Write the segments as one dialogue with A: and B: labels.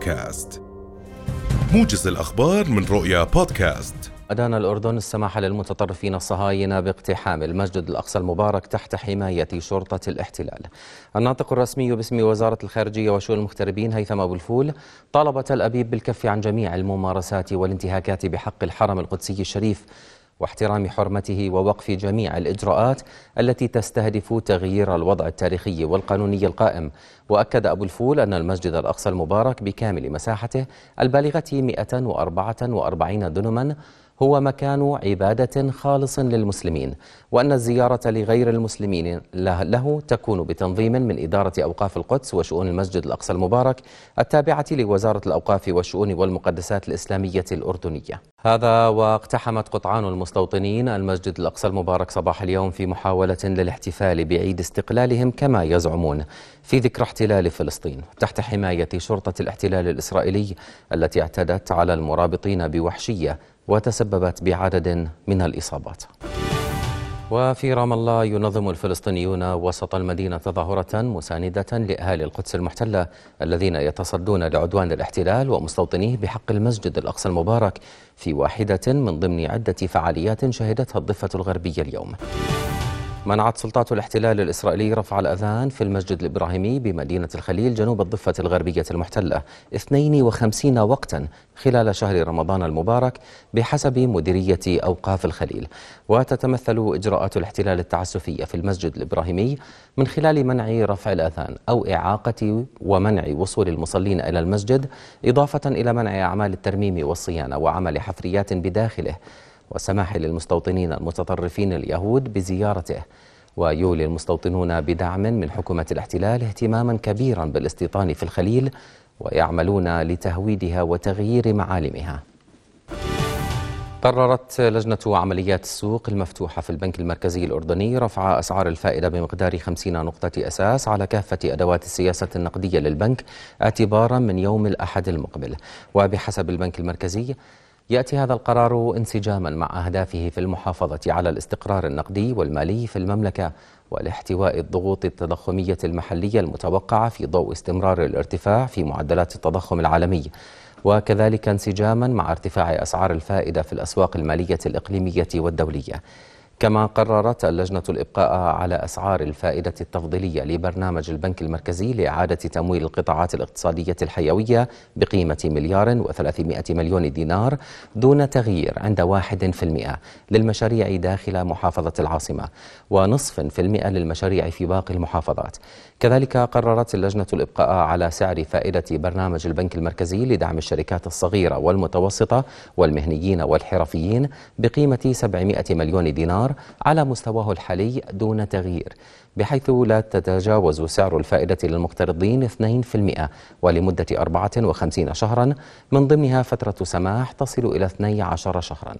A: بودكاست. موجز الأخبار من رؤيا بودكاست.
B: أدان الأردن السماح للمتطرفين الصهاينة باقتحام المسجد الأقصى المبارك تحت حماية شرطة الاحتلال. الناطق الرسمي باسم وزارة الخارجية وشؤون المغتربين هيثم أبو الفول طالب تل أبيب بالكف عن جميع الممارسات والانتهاكات بحق الحرم القدسي الشريف واحترام حرمته ووقف جميع الإجراءات التي تستهدف تغيير الوضع التاريخي والقانوني القائم. وأكد أبو الفول أن المسجد الأقصى المبارك بكامل مساحته البالغة 144 دنما هو مكان عبادة خالص للمسلمين وأن الزيارة لغير المسلمين له تكون بتنظيم من إدارة أوقاف القدس وشؤون المسجد الأقصى المبارك التابعة لوزارة الأوقاف والشؤون والمقدسات الإسلامية الأردنية. هذا واقتحمت قطعان المستوطنين المسجد الأقصى المبارك صباح اليوم في محاولة للاحتفال بعيد استقلالهم كما يزعمون. في ذكرى احتلال فلسطين تحت حماية شرطة الاحتلال الإسرائيلي التي اعتدت على المرابطين بوحشية وتسببت بعدد من الإصابات. وفي رام الله ينظم الفلسطينيون وسط المدينة تظاهرة مساندة لأهالي القدس المحتلة الذين يتصدون لعدوان الاحتلال ومستوطنيه بحق المسجد الأقصى المبارك في واحدة من ضمن عدة فعاليات شهدتها الضفة الغربية اليوم. منعت سلطات الاحتلال الإسرائيلي رفع الأذان في المسجد الإبراهيمي بمدينة الخليل جنوب الضفة الغربية المحتلة 52 وقتا خلال شهر رمضان المبارك بحسب مديرية أوقاف الخليل. وتتمثل إجراءات الاحتلال التعسفية في المسجد الإبراهيمي من خلال منع رفع الأذان أو إعاقة ومنع وصول المصلين إلى المسجد إضافة إلى منع أعمال الترميم والصيانة وعمل حفريات بداخله. والسماح للمستوطنين المتطرفين اليهود بزيارته ويولي المستوطنون بدعم من حكومة الاحتلال اهتماما كبيرا بالاستيطان في الخليل ويعملون لتهويدها وتغيير معالمها. قررت لجنة عمليات السوق المفتوحة في البنك المركزي الأردني رفع أسعار الفائدة بمقدار 50 نقطة أساس على كافة أدوات السياسة النقدية للبنك اعتبارا من يوم الأحد المقبل. وبحسب البنك المركزي يأتي هذا القرار انسجاما مع أهدافه في المحافظة على الاستقرار النقدي والمالي في المملكة والاحتواء الضغوط التضخمية المحلية المتوقعة في ضوء استمرار الارتفاع في معدلات التضخم العالمي. وكذلك انسجاما مع ارتفاع أسعار الفائدة في الأسواق المالية الإقليمية والدولية. كما قررت اللجنة الإبقاء على أسعار الفائدة التفضيلية لبرنامج البنك المركزي لإعادة تمويل القطاعات الاقتصادية الحيوية بقيمة مليار وثلاثمائة مليون دينار دون تغيير عند واحد في المئة للمشاريع داخل محافظة العاصمة ونصف في المئة للمشاريع في باقي المحافظات. كذلك قررت اللجنة الإبقاء على سعر فائدة برنامج البنك المركزي لدعم الشركات الصغيرة والمتوسطة والمهنيين والحرفيين بقيمة 700 مليون دينار على مستواه الحالي دون تغيير بحيث لا تتجاوز سعر الفائدة للمقترضين 2% ولمدة 54 شهرا من ضمنها فترة سماح تصل إلى 12 شهرا.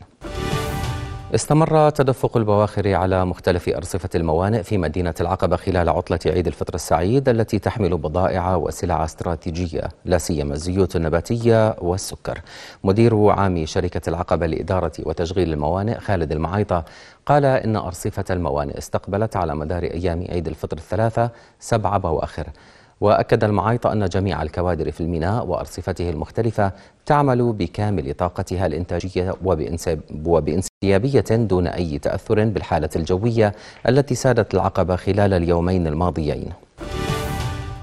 B: استمر تدفق البواخر على مختلف أرصفة الموانئ في مدينة العقبة خلال عطلة عيد الفطر السعيد التي تحمل بضائع وسلع استراتيجية لا سيما الزيوت النباتية والسكر. مدير عام شركة العقبة لإدارة وتشغيل الموانئ خالد المعايطة قال إن أرصفة الموانئ استقبلت على مدار أيام عيد الفطر الثلاثة سبع بواخر. وأكد المعايطة أن جميع الكوادر في الميناء وأرصفته المختلفة تعمل بكامل طاقتها الإنتاجية وبإنسيابية دون أي تأثر بالحالة الجوية التي سادت العقبة خلال اليومين الماضيين.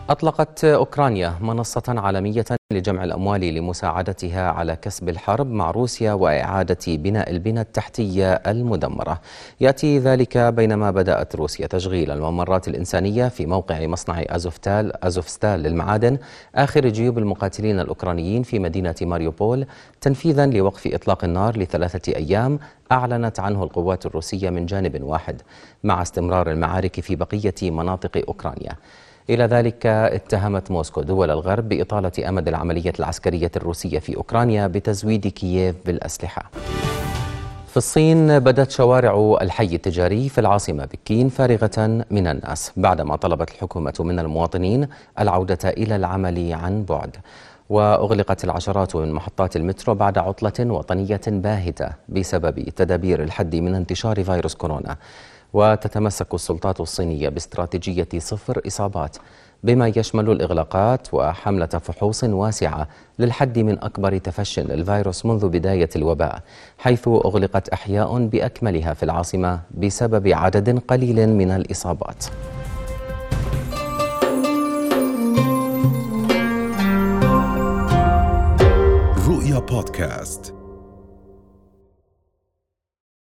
B: أطلقت أوكرانيا منصة عالمية لجمع الأموال لمساعدتها على كسب الحرب مع روسيا وإعادة بناء البنى التحتية المدمرة. يأتي ذلك بينما بدأت روسيا تشغيل الممرات الإنسانية في موقع مصنع أزوفتال أزوفستال للمعادن آخر جيوب المقاتلين الأوكرانيين في مدينة ماريوبول. تنفيذا لوقف إطلاق النار لثلاثة أيام أعلنت عنه القوات الروسية من جانب واحد مع استمرار المعارك في بقية مناطق أوكرانيا. إلى ذلك اتهمت موسكو دول الغرب بإطالة أمد العملية العسكرية الروسية في أوكرانيا بتزويد كييف بالأسلحة. في الصين بدت شوارع الحي التجاري في العاصمة بكين فارغة من الناس بعدما طلبت الحكومة من المواطنين العودة إلى العمل عن بعد. وأغلقت العشرات من محطات المترو بعد عطلة وطنية باهتة بسبب تدابير الحد من انتشار فيروس كورونا. وتتمسك السلطات الصينية باستراتيجية صفر إصابات بما يشمل الإغلاقات وحملة فحوص واسعة للحد من أكبر تفش للفيروس منذ بداية الوباء حيث أغلقت أحياء بأكملها في العاصمة بسبب عدد قليل من الإصابات.
A: رؤيا بودكاست.